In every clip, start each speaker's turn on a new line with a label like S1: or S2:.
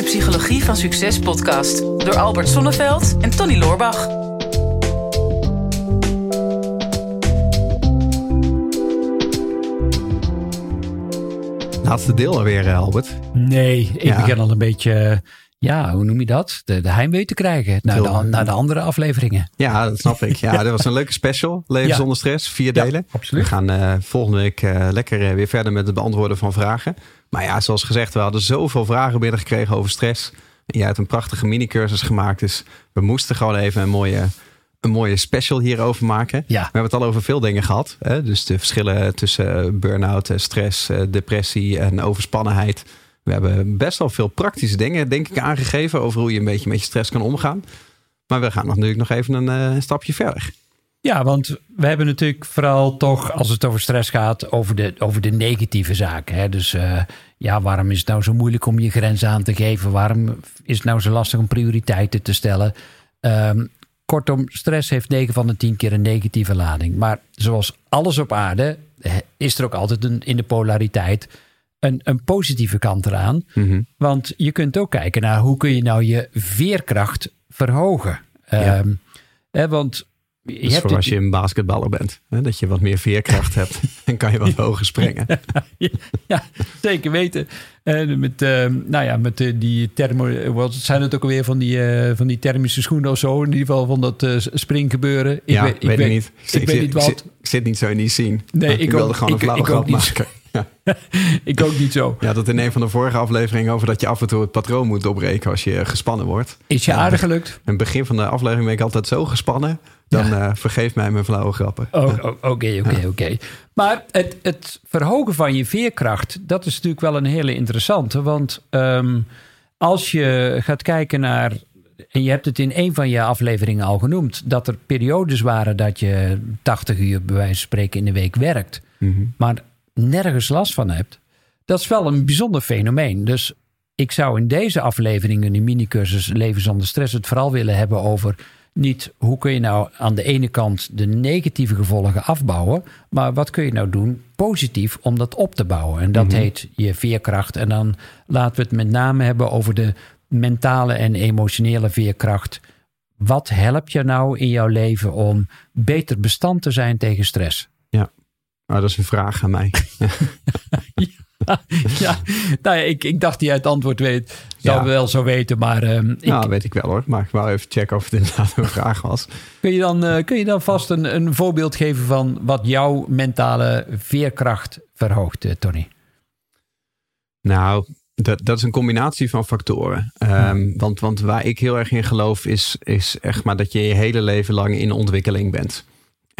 S1: de Psychologie van Succes podcast door Albert Sonneveld en Tony Loorbach.
S2: Laatste deel alweer, eh, Albert.
S3: Nee, ik
S2: Ja.
S3: begin al een beetje, eh, ja, hoe noem je dat? De, de heimwee te krijgen naar de, naar de andere afleveringen.
S2: Ja, dat snap ik. Ja, dat was een leuke special. Leven
S3: Ja.
S2: zonder stress. Vier
S3: Ja,
S2: delen.
S3: absoluut.
S2: We gaan eh, volgende week eh, lekker eh, weer verder met het beantwoorden van vragen. Maar ja, zoals gezegd, we hadden zoveel vragen binnengekregen over stress. En jij hebt een prachtige mini-cursus gemaakt. Dus we moesten gewoon even een mooie, een mooie special hierover maken.
S3: Ja.
S2: We hebben het al over veel dingen gehad. Hè? Dus de verschillen tussen burn-out, stress, depressie en overspannenheid. We hebben best wel veel praktische dingen, denk ik, aangegeven over hoe je een beetje met je stress kan omgaan. Maar we gaan natuurlijk nog even een, eh, stapje verder.
S3: Ja, want we hebben natuurlijk vooral toch, als het over stress gaat, over de, over de negatieve zaken. Hè? Dus eh, ja, waarom is het nou zo moeilijk om je grenzen aan te geven? Waarom is het nou zo lastig om prioriteiten te stellen? Ehm, kortom, stress heeft 9 van de 10 keer een negatieve lading. Maar zoals alles op aarde, is er ook altijd een, in de polariteit een, een positieve kant eraan.
S2: Mhm.
S3: Want je kunt ook kijken naar hoe kun je nou je veerkracht verhogen.
S2: Ja.
S3: Ehm, hè, want je
S2: Dus
S3: hebt
S2: voor als je een basketballer bent. Hè, dat je wat meer veerkracht hebt. Dan kan je wat hoger springen.
S3: ja, zeker weten. En met, ehm, nou ja, met eh, die thermo, wat zijn het ook alweer van die, eh, van die thermische schoenen of zo? In ieder geval van dat eh, springgebeuren. Ik
S2: ja,
S3: weet,
S2: weet ik niet.
S3: Ik, weet niet wat.
S2: zit, ik zit niet zo in die scene.
S3: Nee, ik
S2: wilde
S3: ook-
S2: gewoon een flauwe grap
S3: niet.
S2: Ja.
S3: Ik ook niet zo.
S2: ja, dat in een van de vorige afleveringen over dat je af en toe het patroon moet doorbreken als je gespannen wordt.
S3: Is je aardig gelukt?
S2: In het begin van de aflevering ben ik altijd zo gespannen. Dan eh, vergeef mij mijn flauwe grappen.
S3: Oh, oh, Oké, oké, oké. Maar het, het verhogen van je veerkracht, dat is natuurlijk wel een hele interessante. Want ehm, als je gaat kijken naar. En je hebt het in een van je afleveringen al genoemd. Dat er periodes waren dat je 80 uur bij wijze van spreken in de week werkt.
S2: Mhm.
S3: Maar nergens last van hebt. Dat is wel een bijzonder fenomeen. Dus ik zou in deze aflevering, in de minicursus Leven zonder stress, het vooral willen hebben over niet hoe kun je nou aan de ene kant de negatieve gevolgen afbouwen, maar wat kun je nou doen positief om dat op te bouwen. En dat heet je veerkracht. En dan laten we het met name hebben over de mentale en emotionele veerkracht. Wat helpt je nou in jouw leven om beter bestand te zijn tegen stress?
S2: Maar dat is een vraag aan mij.
S3: ja, nou ja, ik, ik dacht die het antwoord weet. Zou
S2: Ja.
S3: wel zo weten, maar ehm, ik,
S2: Nou, weet ik wel hoor. Maar ik wou even checken of het inderdaad een vraag was.
S3: kun, je dan, eh, kun je dan vast een, een voorbeeld geven van wat jouw mentale veerkracht verhoogt, eh, Tony?
S2: Nou, dat, dat is een combinatie van factoren. Ehm, want, want waar ik heel erg in geloof is, is echt maar dat je je hele leven lang in ontwikkeling bent.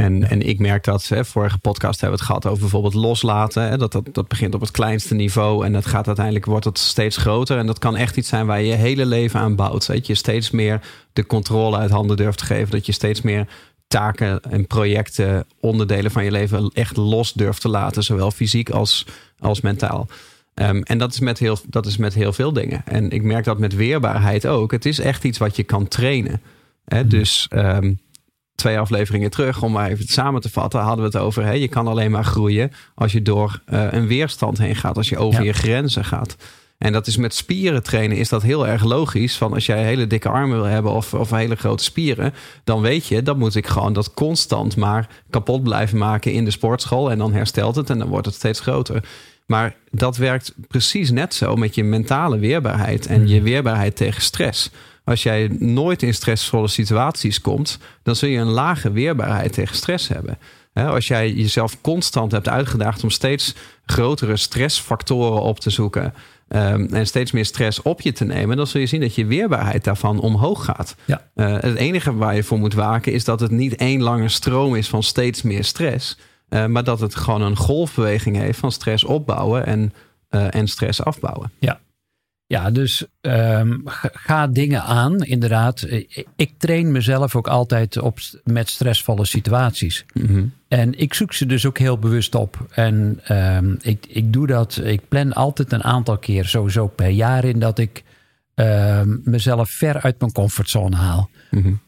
S2: En, en ik merk dat, hè, vorige podcast hebben we het gehad over bijvoorbeeld loslaten. Hè, dat, dat, dat begint op het kleinste niveau en dat gaat uiteindelijk, wordt het steeds groter. En dat kan echt iets zijn waar je je hele leven aan bouwt. Dat je steeds meer de controle uit handen durft te geven. Dat je steeds meer taken en projecten, onderdelen van je leven echt los durft te laten. Zowel fysiek als, als mentaal. Ehm, en dat is, met heel, dat is met heel veel dingen. En ik merk dat met weerbaarheid ook. Het is echt iets wat je kan trainen. Hè? Dus ehm, twee afleveringen terug, om maar even samen te vatten, hadden we het over. Hè? Je kan alleen maar groeien als je door eh, een weerstand heen gaat, als je over
S3: Ja.
S2: je grenzen gaat. En dat is met spieren trainen is dat heel erg logisch. Van als jij hele dikke armen wil hebben of, of hele grote spieren, dan weet je, dan moet ik gewoon dat constant maar kapot blijven maken in de sportschool. En dan herstelt het en dan wordt het steeds groter. Maar dat werkt precies net zo met je mentale weerbaarheid en je weerbaarheid tegen stress. Als jij nooit in stressvolle situaties komt, dan zul je een lage weerbaarheid tegen stress hebben. Als jij jezelf constant hebt uitgedaagd om steeds grotere stressfactoren op te zoeken ehm, en steeds meer stress op je te nemen, dan zul je zien dat je weerbaarheid daarvan omhoog gaat.
S3: Ja.
S2: Eh, het enige waar je voor moet waken is dat het niet één lange stroom is van steeds meer stress. eh, maar dat het gewoon een golfbeweging heeft van stress opbouwen en, eh, en stress afbouwen.
S3: Ja, dus ehm, ga- dingen aan, inderdaad. Ik- train mezelf ook altijd op, met stressvolle situaties. En ik zoek ze dus ook heel bewust op. En ehm, ik, ik doe dat, ik plan altijd een aantal keer sowieso per jaar in dat ik ehm, mezelf ver uit mijn comfortzone haal.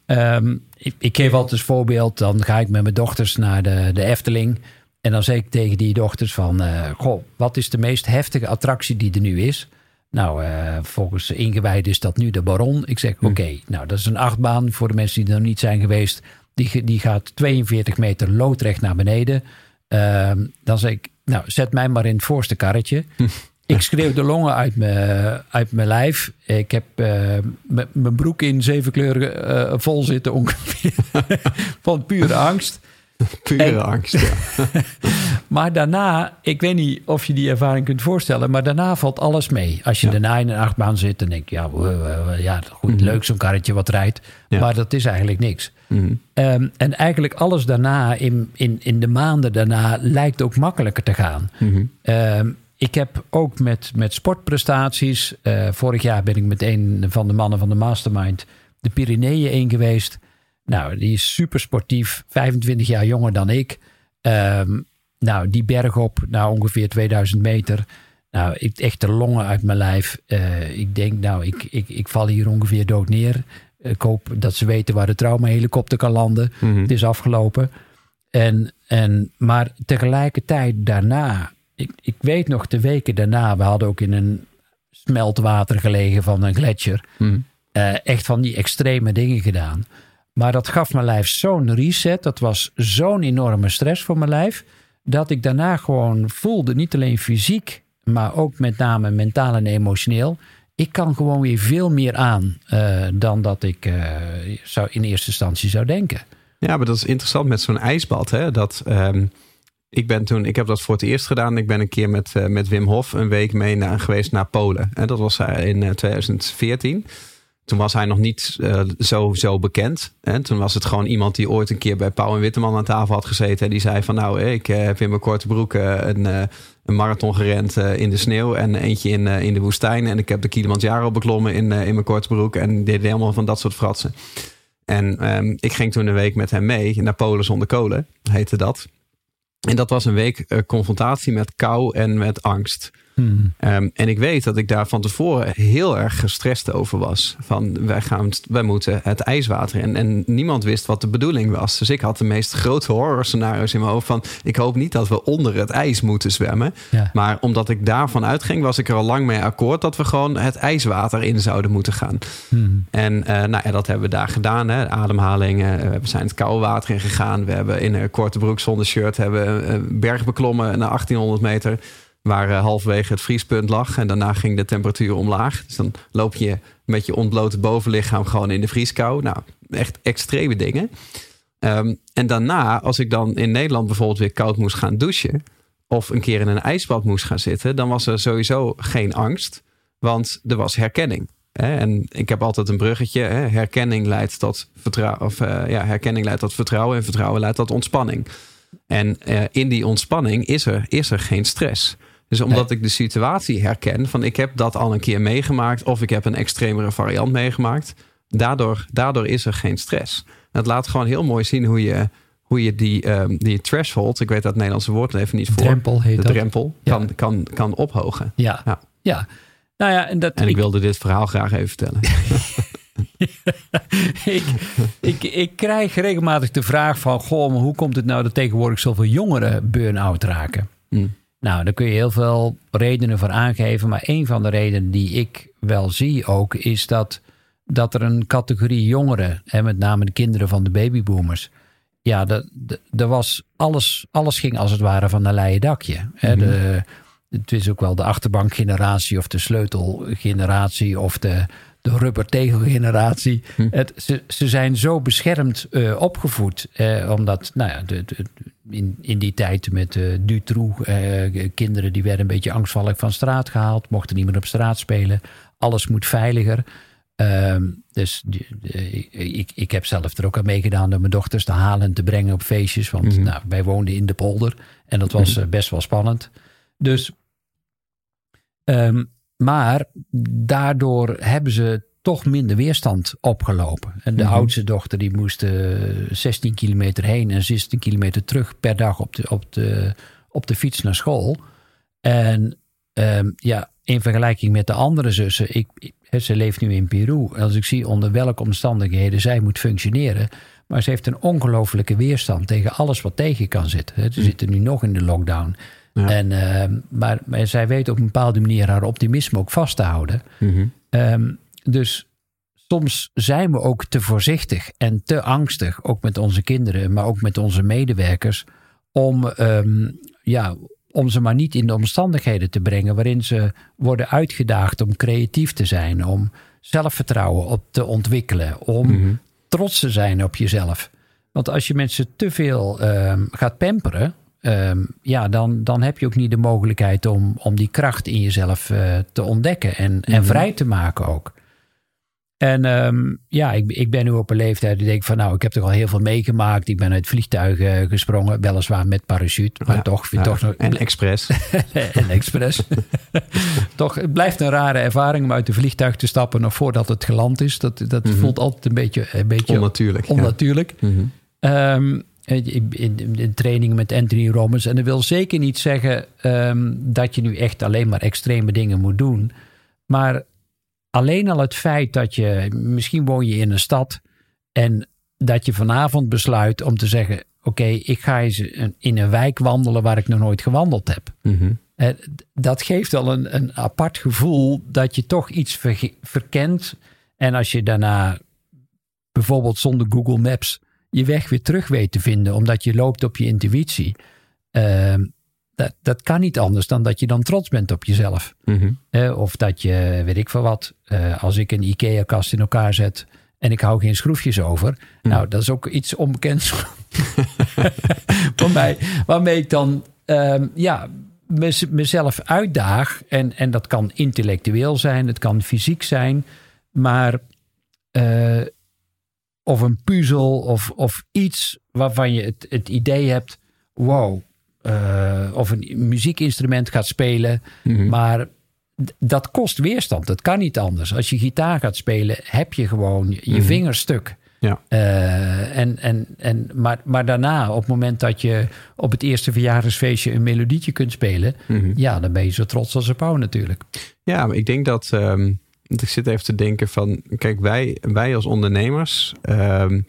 S3: Ehm, ik, ik geef altijd als voorbeeld, dan ga ik met mijn dochters naar de, de Efteling. En dan zeg ik tegen die dochters van, eh, goh, wat is de meest heftige attractie die er nu is? Nou, uh, volgens ingewijd is dat nu de Baron. Ik zeg,
S2: Hm.
S3: oké, nou dat is een achtbaan voor de mensen die er nog niet zijn geweest. Die, die gaat 42 meter loodrecht naar beneden. Ehm, dan zeg ik, nou zet mij maar in het voorste karretje. Ik schreeuw de longen uit mijn, uit mijn lijf. Ik heb uh, mijn broek in zeven kleuren uh, vol zitten ongeveer. Van pure angst.
S2: Pure en, angst, ja.
S3: maar daarna, ik weet niet of je die ervaring kunt voorstellen, maar daarna valt alles mee. Als je ja. daarna in een achtbaan zit, dan denk je, ja, ja goed, mm -hmm. leuk zo'n karretje wat rijdt. Ja. Maar dat is eigenlijk niks.
S2: Mm -hmm.
S3: um, en eigenlijk alles daarna, in, in, in de maanden daarna, lijkt ook makkelijker te gaan.
S2: Mm -hmm.
S3: um, ik heb ook met, met sportprestaties. Uh, vorig jaar ben ik met een van de mannen van de Mastermind de Pyreneeën in geweest. Nou, die is super sportief, 25 jaar jonger dan ik. Um, nou, die berg op, nou ongeveer 2000 meter. Nou, ik, echt de longen uit mijn lijf. Uh, ik denk, nou, ik, ik, ik val hier ongeveer dood neer. Ik hoop dat ze weten waar de traumahelikopter kan landen.
S2: Mhm.
S3: Het is afgelopen. En, en, maar tegelijkertijd daarna, ik, ik weet nog de weken daarna, we hadden ook in een smeltwater gelegen van een gletsjer.
S2: Mhm.
S3: Uh, echt van die extreme dingen gedaan. Maar dat gaf mijn lijf zo'n reset. Dat was zo'n enorme stress voor mijn lijf. Dat ik daarna gewoon voelde, niet alleen fysiek, maar ook met name mentaal en emotioneel. Ik kan gewoon weer veel meer aan uh, dan dat ik uh, zou in eerste instantie zou denken.
S2: Ja, maar dat is interessant met zo'n ijsbad. Hè? Dat, um, ik ben toen, ik heb dat voor het eerst gedaan. Ik ben een keer met, uh, met Wim Hof een week mee geweest naar Polen. En dat was in 2014. Toen was hij nog niet uh, zo, zo bekend. En toen was het gewoon iemand die ooit een keer bij Pauw en Witteman aan tafel had gezeten. En die zei van nou, ik uh, heb in mijn korte broek uh, een, een, marathon gerend in de sneeuw. En eentje in, in de woestijn. En ik heb de Kilimanjaro beklommen in, in mijn korte broek. En deed helemaal van dat soort fratsen. En um, ik ging toen een week met hem mee naar Polen zonder kolen, heette dat. En dat was een week confrontatie met kou en met angst.
S3: Hmm.
S2: Um, en ik weet dat ik daar van tevoren heel erg gestrest over was. Van wij, gaan, wij moeten het ijswater. En, en niemand wist wat de bedoeling was. Dus ik had de meest grote horror scenario's in mijn hoofd. Van ik hoop niet dat we onder het ijs moeten zwemmen.
S3: Ja.
S2: Maar omdat ik daarvan uitging, was ik er al lang mee akkoord dat we gewoon het ijswater in zouden moeten gaan.
S3: Hmm.
S2: En uh, nou ja, dat hebben we daar gedaan. Hè. Ademhalingen. Uh, we zijn het koude water in gegaan. We hebben in een korte broek zonder shirt hebben een berg beklommen naar 1800 meter waar uh, halverwege het vriespunt lag. En daarna ging de temperatuur omlaag. Dus dan loop je met je ontblote bovenlichaam gewoon in de vrieskou. Nou, echt extreme dingen. Um, en daarna, als ik dan in Nederland bijvoorbeeld weer koud moest gaan douchen... of een keer in een ijsbad moest gaan zitten... dan was er sowieso geen angst, want er was herkenning. En ik heb altijd een bruggetje. Herkenning leidt tot vertrouwen. Of uh, ja, herkenning leidt tot vertrouwen. En vertrouwen leidt tot ontspanning. En uh, in die ontspanning is er, is er geen stress. Dus omdat nee. ik de situatie herken van ik heb dat al een keer meegemaakt of ik heb een extremere variant meegemaakt, daardoor, daardoor is er geen stress. Het laat gewoon heel mooi zien hoe je, hoe je die, um, die threshold, ik weet dat Nederlandse woord even niet voor,
S3: drempel heet
S2: de
S3: dat.
S2: drempel,
S3: Ja.
S2: kan, kan, kan ophogen.
S3: Ja.
S2: Ja.
S3: ja. Nou ja, en dat
S2: En ik wilde dit verhaal graag even vertellen.
S3: ik, ik, ik krijg regelmatig de vraag van... Goh, maar hoe komt het nou dat tegenwoordig zoveel jongeren burn-out raken?
S2: Hm.
S3: Nou, daar kun je heel veel redenen voor aangeven. Maar een van de redenen die ik wel zie ook... is dat, dat er een categorie jongeren... en met name de kinderen van de babyboomers... ja, dat, dat, was alles, alles ging als het ware van een leien dakje. Hè,
S2: Mhm.
S3: de, het is ook wel de achterbankgeneratie... of de sleutelgeneratie of de de rubbertegelgeneratie.
S2: Hm.
S3: Het, ze, ze zijn zo beschermd uh, opgevoed. Eh, omdat, nou ja, de, de, in, in die tijd met uh, Dutroux, kinderen die werden een beetje angstvallig van straat gehaald, mochten niet meer op straat spelen. Alles moet veiliger. Ehm, dus ik, ik heb zelf er ook aan meegedaan door mijn dochters te halen en te brengen op feestjes. Want
S2: Mhm.
S3: nou, wij woonden in de polder en dat was eh, best wel spannend. Dus, ehm, maar daardoor hebben ze toch minder weerstand opgelopen. En de
S2: Mhm.
S3: oudste dochter die moest eh, 16 kilometer heen en 16 kilometer terug per dag op de, op de, op de fiets naar school. En ehm, ja, in vergelijking met de andere zussen, ik, ik- ze leeft nu in Peru. Als ik zie onder welke omstandigheden zij moet functioneren. Maar ze heeft een ongelofelijke weerstand tegen alles wat tegen kan zitten. Ze zitten nu nog in de lockdown.
S2: Ja.
S3: En, ehm, maar, maar zij weet op een bepaalde manier haar optimisme ook vast te houden.
S2: Mhm.
S3: Ehm, dus soms zijn we ook te voorzichtig en te angstig, ook met onze kinderen, maar ook met onze medewerkers, om, ehm, ja, om ze maar niet in de omstandigheden te brengen waarin ze worden uitgedaagd om creatief te zijn, om zelfvertrouwen op te ontwikkelen, om
S2: Mhm.
S3: trots te zijn op jezelf. Want als je mensen te veel gaat pamperen, ehm, ja, dan, dan heb je ook niet de mogelijkheid om, om die kracht in jezelf eh, te ontdekken en, en
S2: Mhm.
S3: vrij te maken ook. En ehm, ja, ik, ik ben nu op een leeftijd die denk van nou, ik heb toch al heel veel meegemaakt. Ik ben uit vliegtuigen gesprongen, weliswaar met parachute, maar
S2: Ja,
S3: toch,
S2: ja.
S3: toch nog,
S2: En expres.
S3: en expres. toch, het blijft een rare ervaring om uit een vliegtuig te stappen nog voordat het geland is. Dat, dat
S2: Mhm.
S3: voelt altijd een beetje, een beetje
S2: Onnatuurlijk. ja.
S3: onnatuurlijk.
S2: Mhm.
S3: Ehm, in trainingen met Anthony Robbins. En dat wil zeker niet zeggen ehm, dat je nu echt alleen maar extreme dingen moet doen. Maar alleen al het feit dat je, misschien woon je in een stad en dat je vanavond besluit om te zeggen: Oké, ik ga eens een- in een wijk wandelen waar ik nog nooit gewandeld heb.
S2: Mhm.
S3: Dat geeft al een, een apart gevoel dat je toch iets verkent. En als je daarna bijvoorbeeld zonder Google Maps je weg weer terug weet te vinden, omdat je loopt op je intuïtie. ehm, dat, dat kan niet anders dan dat je dan trots bent op jezelf.
S2: Mhm.
S3: Of dat je, weet ik veel wat, eh, als ik een IKEA-kast in elkaar zet en ik hou geen schroefjes over. Nou, dat is ook iets onbekends voor mij. Waarmee ik dan, ehm, ja, mez- mezelf uitdaag. En, en dat kan intellectueel zijn, het kan fysiek zijn. Maar, eh, of een puzzel of, of iets waarvan je het, het idee hebt, wow. eh, of een muziekinstrument gaat spelen.
S2: Mhm.
S3: Maar dat kost weerstand. Dat kan niet anders. Als je gitaar gaat spelen, heb je gewoon je
S2: Mhm.
S3: vingers stuk.
S2: Ja.
S3: Eh, en, en, en, maar, maar daarna, op het moment dat je op het eerste verjaardagsfeestje een melodietje kunt spelen,
S2: Mhm.
S3: ja, dan ben je zo trots als een pauw natuurlijk.
S2: Ja, maar ik denk dat. ehm, ik zit even te denken van. Kijk, wij, wij als ondernemers. ehm,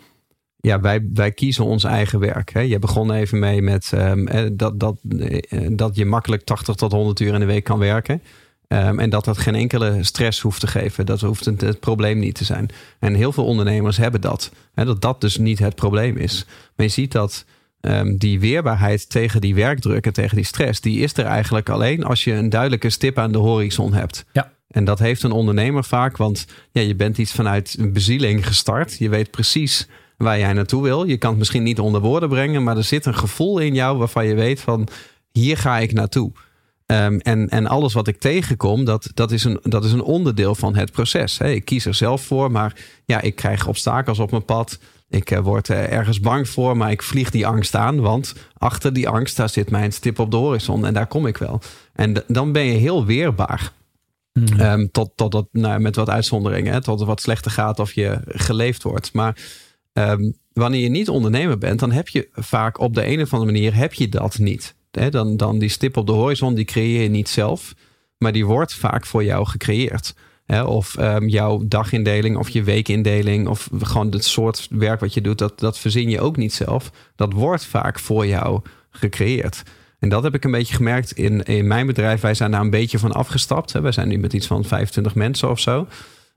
S2: ja, wij, wij kiezen ons eigen werk. Hè. Je begon even mee met ehm, eh, dat, dat, eh, dat je makkelijk 80 tot 100 uur in de week kan werken. Ehm, en dat dat geen enkele stress hoeft te geven. Dat hoeft het, probleem niet te zijn. En heel veel ondernemers hebben dat. Hè, dat dat dus niet het probleem is. Maar je ziet dat die weerbaarheid tegen die werkdruk en tegen die stress, die is er eigenlijk alleen als je een duidelijke stip aan de horizon hebt.
S3: Ja.
S2: En dat heeft een ondernemer vaak, want ja, je bent iets vanuit een bezieling gestart. Je weet precies waar jij naartoe wil. Je kan het misschien niet onder woorden brengen, maar er zit een gevoel in jou waarvan je weet van hier ga ik naartoe. Ehm, en, en alles wat ik tegenkom, dat, dat, is een, dat is een onderdeel van het proces. Hè. Ik kies er zelf voor, maar ja, ik krijg obstakels op mijn pad. Ik eh, word eh, ergens bang voor, maar ik vlieg die angst aan. Want achter die angst, daar zit mijn stip op de horizon. En daar kom ik wel. En dan ben je heel weerbaar. Ehm, tot, tot nou, met wat uitzonderingen, hè, tot het wat slechter gaat of je geleefd wordt. Maar ehm, wanneer je niet ondernemer bent, dan heb je vaak op de een of andere manier heb je dat niet. Hè, dan, dan die stip op de horizon, die creëer je niet zelf, maar die wordt vaak voor jou gecreëerd. Hè, of ehm, jouw dagindeling of je weekindeling of gewoon het soort werk wat je doet, dat, dat verzin je ook niet zelf. Dat wordt vaak voor jou gecreëerd. En dat heb ik een beetje gemerkt in, in mijn bedrijf. Wij zijn daar een beetje van afgestapt. Hè. Wij zijn nu met iets van 25 mensen of zo.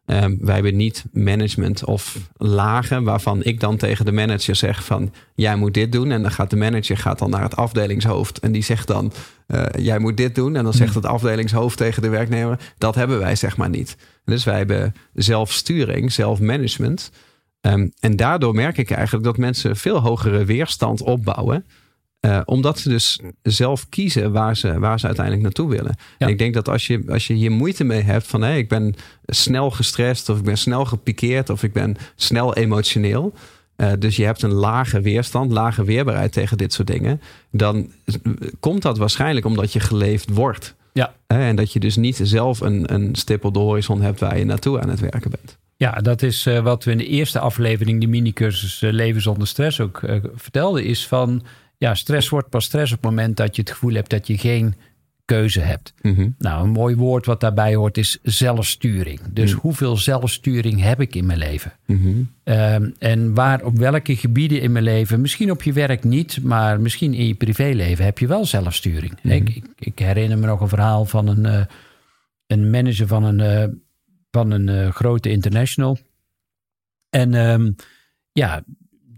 S2: Ehm, wij hebben niet management of lagen waarvan ik dan tegen de manager zeg van jij moet dit doen. En dan gaat de manager gaat dan naar het afdelingshoofd en die zegt dan eh, jij moet dit doen. En dan zegt het afdelingshoofd tegen de werknemer dat hebben wij zeg maar niet. Dus wij hebben zelfsturing, zelfmanagement. Ehm, en daardoor merk ik eigenlijk dat mensen veel hogere weerstand opbouwen. Eh, omdat ze dus zelf kiezen waar ze, waar ze uiteindelijk naartoe willen.
S3: Ja.
S2: En ik denk dat als je, als je hier moeite mee hebt van hé, ik ben snel gestrest of ik ben snel gepikeerd of ik ben snel emotioneel. eh, dus je hebt een lage weerstand, lage weerbaarheid tegen dit soort dingen. Dan komt dat waarschijnlijk omdat je geleefd wordt.
S3: Ja.
S2: En dat je dus niet zelf een, een stip op de horizon hebt waar je naartoe aan het werken bent.
S3: Ja, dat is eh, wat we in de eerste aflevering, de mini-cursus Leven zonder stress, ook vertelden. Is van, ja, stress wordt pas stress op het moment dat je het gevoel hebt dat je geen keuze hebt.
S2: Mhm.
S3: Nou, een mooi woord wat daarbij hoort is zelfsturing. Dus hoeveel zelfsturing heb ik in mijn leven?
S2: Mhm.
S3: Ehm, en waar op welke gebieden in mijn leven, misschien op je werk niet, maar misschien in je privéleven heb je wel zelfsturing. ik, ik, ik herinner me nog een verhaal van een, eh, een manager van een, eh, van een eh, grote international. En ehm, ja,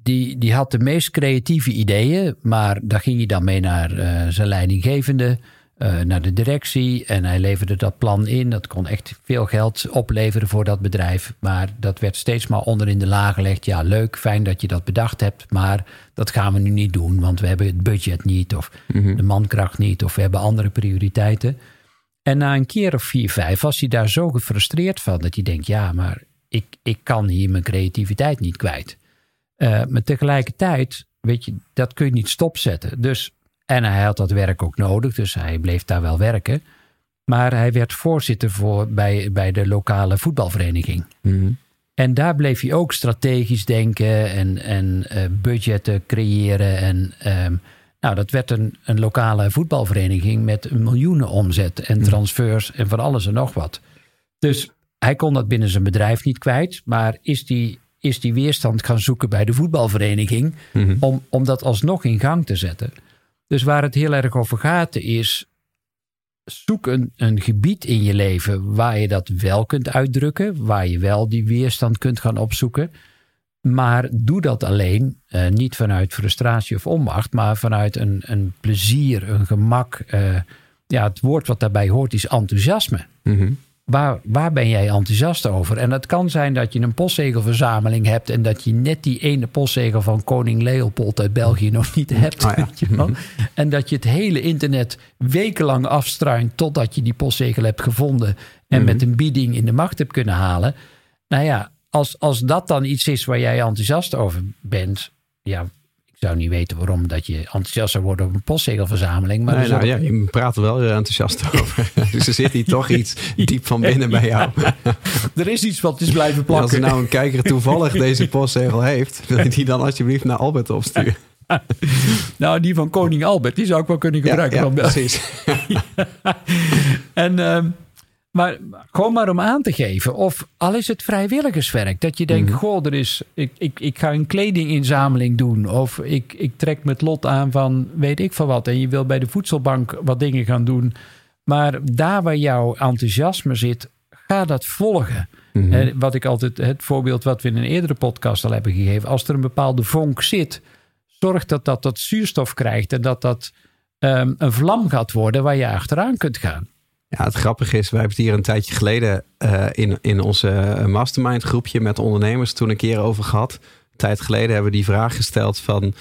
S3: die, die had de meest creatieve ideeën, maar daar ging hij dan mee naar eh, zijn leidinggevende, eh, naar de directie. En hij leverde dat plan in. Dat kon echt veel geld opleveren voor dat bedrijf. Maar dat werd steeds maar onder in de laag gelegd. Ja, leuk, fijn dat je dat bedacht hebt, maar dat gaan we nu niet doen, want we hebben het budget niet, of de mankracht niet, of we hebben andere prioriteiten. En na een keer of vier, vijf was hij daar zo gefrustreerd van dat hij denkt: ja, maar ik, ik kan hier mijn creativiteit niet kwijt. Eh, maar tegelijkertijd, weet je, dat kun je niet stopzetten. Dus, en hij had dat werk ook nodig, dus hij bleef daar wel werken. Maar hij werd voorzitter voor, bij, bij de lokale voetbalvereniging.
S2: Mhm.
S3: En daar bleef hij ook strategisch denken en, en eh, budgetten creëren. En ehm, nou, dat werd een, een lokale voetbalvereniging met een miljoenen omzet en transfers en van alles en nog wat. Dus hij kon dat binnen zijn bedrijf niet kwijt, maar is die, is die weerstand gaan zoeken bij de voetbalvereniging
S2: Mhm.
S3: om, om dat alsnog in gang te zetten. Dus waar het heel erg over gaat is, zoek een, een gebied in je leven waar je dat wel kunt uitdrukken, waar je wel die weerstand kunt gaan opzoeken. Maar doe dat alleen, eh, niet vanuit frustratie of onmacht, maar vanuit een, een plezier, een gemak. eh, ja, het woord wat daarbij hoort is enthousiasme.
S2: Mhm.
S3: Waar, waar ben jij enthousiast over? En het kan zijn dat je een postzegelverzameling hebt en dat je net die ene postzegel van koning Leopold uit België nog niet hebt.
S2: Oh ja.
S3: je wel. En dat je het hele internet wekenlang afstruint totdat je die postzegel hebt gevonden en met een bieding in de macht hebt kunnen halen. Nou ja, als, als dat dan iets is waar jij enthousiast over bent, ja, zou niet weten waarom dat je enthousiast zou worden over een postzegelverzameling. Maar
S2: Nee,
S3: er
S2: nou, ja, je praat er wel weer enthousiast over. dus er zit hier toch iets diep van binnen bij jou.
S3: er is iets wat is blijven
S2: Als
S3: plakken.
S2: er nou een kijker toevallig deze postzegel heeft, wil je die dan alsjeblieft naar Albert opsturen?
S3: Nou, die van koning Albert, die zou ik wel kunnen
S2: Ja,
S3: gebruiken.
S2: ja,
S3: België.
S2: precies.
S3: En, ehm, maar gewoon maar om aan te geven. Of al is het vrijwilligerswerk. Dat je denkt, goh, er is, ik, ik, ik ga een kledinginzameling doen. Of ik, ik trek met lot aan van weet ik van wat. En je wil bij de voedselbank wat dingen gaan doen. Maar daar waar jouw enthousiasme zit, ga dat volgen. Eh, wat ik altijd, het voorbeeld wat we in een eerdere podcast al hebben gegeven. Als er een bepaalde vonk zit, zorg dat dat, dat zuurstof krijgt. En dat dat ehm, een vlam gaat worden waar je achteraan kunt gaan.
S2: Ja, het grappige is, wij hebben het hier een tijdje geleden eh, in, in onze mastermind groepje met ondernemers toen een keer over gehad. Een tijd geleden hebben we die vraag gesteld van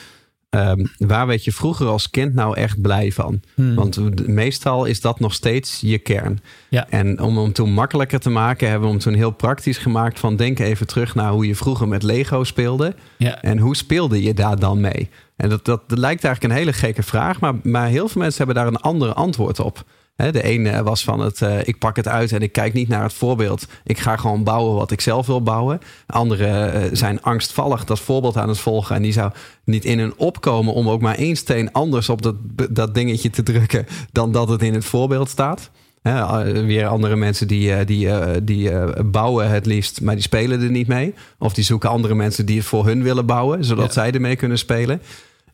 S2: ehm, waar werd je vroeger als kind nou echt blij van? Want de- meestal is dat nog steeds je kern.
S3: Ja.
S2: En om hem toen makkelijker te maken, hebben we hem toen heel praktisch gemaakt van denk even terug naar hoe je vroeger met Lego speelde.
S3: Ja.
S2: En hoe speelde je daar dan mee? En dat, dat, dat lijkt eigenlijk een hele gekke vraag, maar, maar heel veel mensen hebben daar een ander antwoord op. De ene was van het, eh, ik pak het uit en ik kijk niet naar het voorbeeld. Ik ga gewoon bouwen wat ik zelf wil bouwen. Anderen eh, zijn angstvallig dat voorbeeld aan het volgen. En die zou niet in hun opkomen om ook maar één steen anders op dat, dat dingetje te drukken dan dat het in het voorbeeld staat. Eh, weer andere mensen die, die, die bouwen het liefst, maar die spelen er niet mee. Of die zoeken andere mensen die het voor hun willen bouwen, zodat
S3: Ja.
S2: zij ermee kunnen spelen.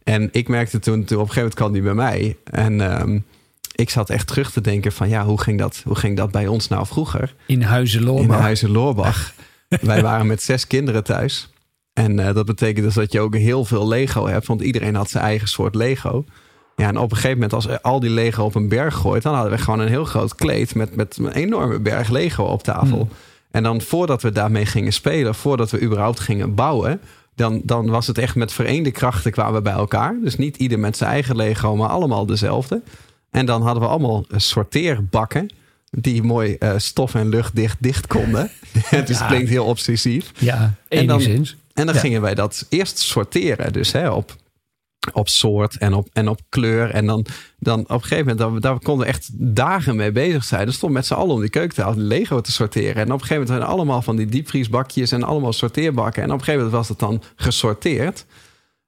S2: En ik merkte toen, toen op een gegeven moment kwam die bij mij. En ehm, ik zat echt terug te denken van ja, hoe ging dat, hoe ging dat bij ons nou vroeger?
S3: In Huizen
S2: In. Huizen Loorbach. Wij waren met zes kinderen thuis. En eh, dat betekent dus dat je ook heel veel Lego hebt. Want iedereen had zijn eigen soort Lego. Ja, en op een gegeven moment, als er al die Lego op een berg gooit, dan hadden we gewoon een heel groot kleed met, met een enorme berg Lego op tafel. En dan voordat we daarmee gingen spelen, voordat we überhaupt gingen bouwen, dan, dan was het echt met vereende krachten kwamen we bij elkaar. Dus niet ieder met zijn eigen Lego, maar allemaal dezelfde. En dan hadden we allemaal eh, sorteerbakken. Die mooi eh, stof en lucht dicht dicht konden. Het dus
S3: Ja.
S2: klinkt heel obsessief.
S3: Ja,
S2: En dan-
S3: enigszins.
S2: En dan
S3: Ja.
S2: gingen wij dat eerst sorteren. Dus hè, op, op soort en op, en op kleur. En dan, dan op een gegeven moment, daar, daar konden we echt dagen mee bezig zijn. Dan stond met z'n allen om die keukentafel Lego te sorteren. En op een gegeven moment waren allemaal van die diepvriesbakjes en allemaal sorteerbakken. En op een gegeven moment was het dan gesorteerd.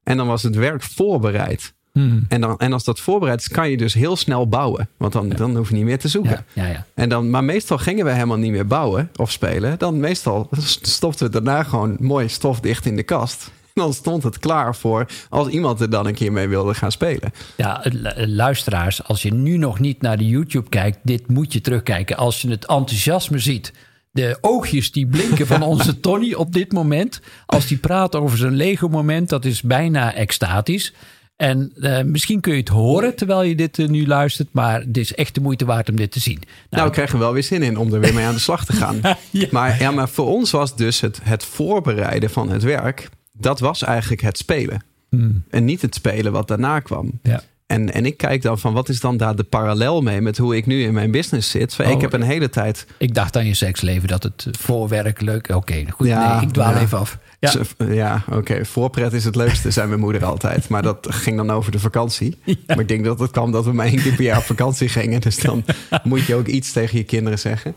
S2: En dan was het werk voorbereid. Hmm. En, dan, en als dat voorbereid is, kan je dus heel snel bouwen. Want dan, dan hoef je niet meer te zoeken.
S3: Ja, ja,
S2: en dan, maar meestal gingen we helemaal niet meer bouwen of spelen. Dan meestal stopten we daarna gewoon mooi stofdicht in de kast. En dan stond het klaar voor als iemand er dan een keer mee wilde gaan spelen.
S3: Ja, luisteraars, als je nu nog niet naar de YouTube kijkt, dit moet je terugkijken. Als je het enthousiasme ziet de oogjes die blinken van onze Tony op dit moment. Als die praat over zijn Lego-moment, dat is bijna extatisch. En uh, misschien kun je het horen terwijl je dit uh, nu luistert, maar het is echt de moeite waard om dit te zien.
S2: Nou, nou ik krijg er wel weer zin in om er weer mee aan de slag te gaan. ja. Maar, ja, maar voor ons was dus het, het voorbereiden van het werk, dat was eigenlijk het spelen. Hmm. En niet het spelen wat daarna kwam. Ja. En, en ik kijk dan van wat is dan daar de parallel mee met hoe ik nu in mijn business zit. ik oh, heb een hele tijd.
S3: Ik dacht aan je seksleven dat het voorwerkelijk. Oké, goed. Ja, nee, ik dwaal even af.
S2: Ja, ja oké. Voorpret is het leukste, zei mijn moeder altijd. Maar dat ging dan over de vakantie. Maar ik denk dat het kwam dat we maar één keer per jaar op vakantie gingen. Dus dan moet je ook iets tegen je kinderen zeggen.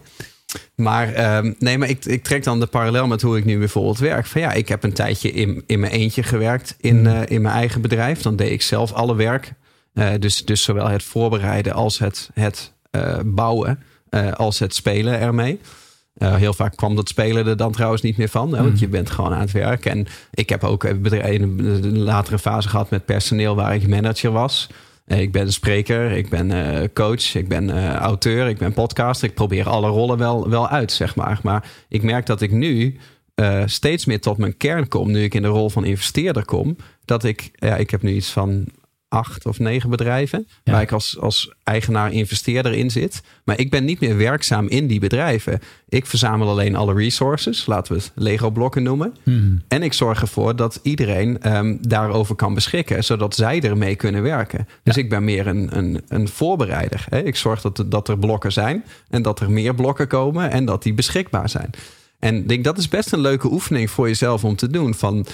S2: Maar um, nee, maar ik, ik trek dan de parallel met hoe ik nu bijvoorbeeld werk. Van ja, ik heb een tijdje in, in mijn eentje gewerkt in, uh, in mijn eigen bedrijf. Dan deed ik zelf alle werk. Uh, dus, dus zowel het voorbereiden als het, het uh, bouwen, uh, als het spelen ermee. heel vaak kwam dat spelen er dan trouwens niet meer van. Hè, want mhm. je bent gewoon aan het werk. En ik heb ook een latere fase gehad met personeel waar ik manager was. Ik ben spreker, ik ben coach, ik ben auteur, ik ben podcaster. Ik probeer alle rollen wel, wel uit, zeg maar. Maar ik merk dat ik nu steeds meer tot mijn kern kom. Nu ik in de rol van investeerder kom. Dat ik, ja, ik heb nu iets van acht of negen bedrijven. Waar ik als, als eigenaar investeerder in zit. Maar ik ben niet meer werkzaam in die bedrijven. Ik verzamel alleen alle resources. Laten we het Lego blokken noemen. Hmm. En ik zorg ervoor dat iedereen um, daarover kan beschikken. Zodat zij ermee kunnen werken. Dus ik ben meer een, een, een voorbereider. Hè? Ik zorg dat, dat er blokken zijn. En dat er meer blokken komen. En dat die beschikbaar zijn. En ik denk dat is best een leuke oefening voor jezelf om te doen. Van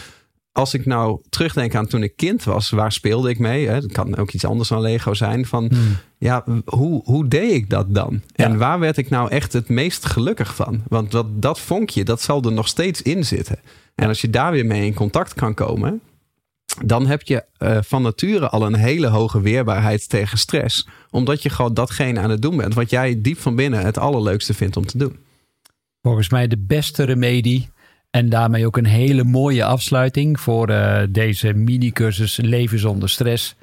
S2: als ik nou terugdenk aan toen ik kind was, waar speelde ik mee? Hè? Dat kan ook iets anders dan Lego zijn. Van hmm. ja, hoe, hoe deed ik dat dan? En waar werd ik nou echt het meest gelukkig van? Want dat, dat vonkje, dat zal er nog steeds in zitten. En als je daar weer mee in contact kan komen, dan heb je uh, van nature al een hele hoge weerbaarheid tegen stress. Omdat je gewoon datgene aan het doen bent, wat jij diep van binnen het allerleukste vindt om te doen.
S3: Volgens mij de beste remedie en daarmee ook een hele mooie afsluiting voor uh, deze mini-cursus Leven zonder stress.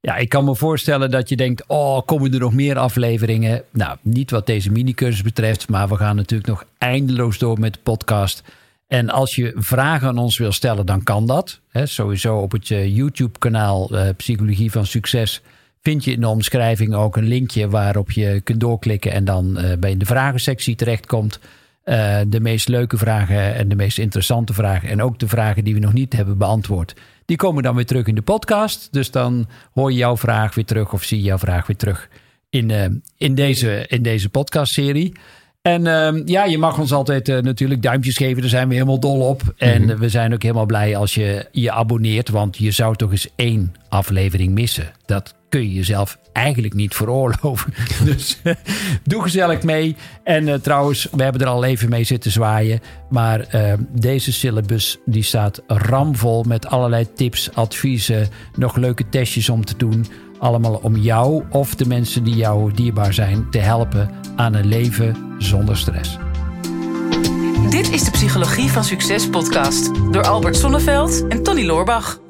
S3: Ja, ik kan me voorstellen dat je denkt: oh, komen er nog meer afleveringen? Nou, niet wat deze mini-cursus betreft, maar we gaan natuurlijk nog eindeloos door met de podcast. En als je vragen aan ons wil stellen, dan kan dat. Sowieso op het uh, YouTube-kanaal uh, Psychologie van Succes vind je in de omschrijving ook een linkje waarop je kunt doorklikken en dan bij de vragensectie terechtkomt. Uh, de meest leuke vragen en de meest interessante vragen. En ook de vragen die we nog niet hebben beantwoord. Die komen dan weer terug in de podcast. Dus dan hoor je jouw vraag weer terug of zie je jouw vraag weer terug in, uh, in, deze, in deze podcastserie. En uh, ja, je mag ons altijd uh, natuurlijk duimpjes geven. Daar zijn we helemaal dol op. En mm -hmm. we zijn ook helemaal blij als je je abonneert. Want je zou toch eens één aflevering missen. Dat kun je jezelf eigenlijk niet veroorloven. Dus doe gezellig mee. En uh, trouwens, we hebben er al even mee zitten zwaaien. Maar uh, deze syllabus die staat ramvol met allerlei tips, adviezen, nog leuke testjes om te doen. Allemaal om jou of de mensen die jou dierbaar zijn te helpen aan een leven zonder stress.
S1: Dit is de Psychologie van Succes podcast door Albert Sonneveld en Tony Loorbach.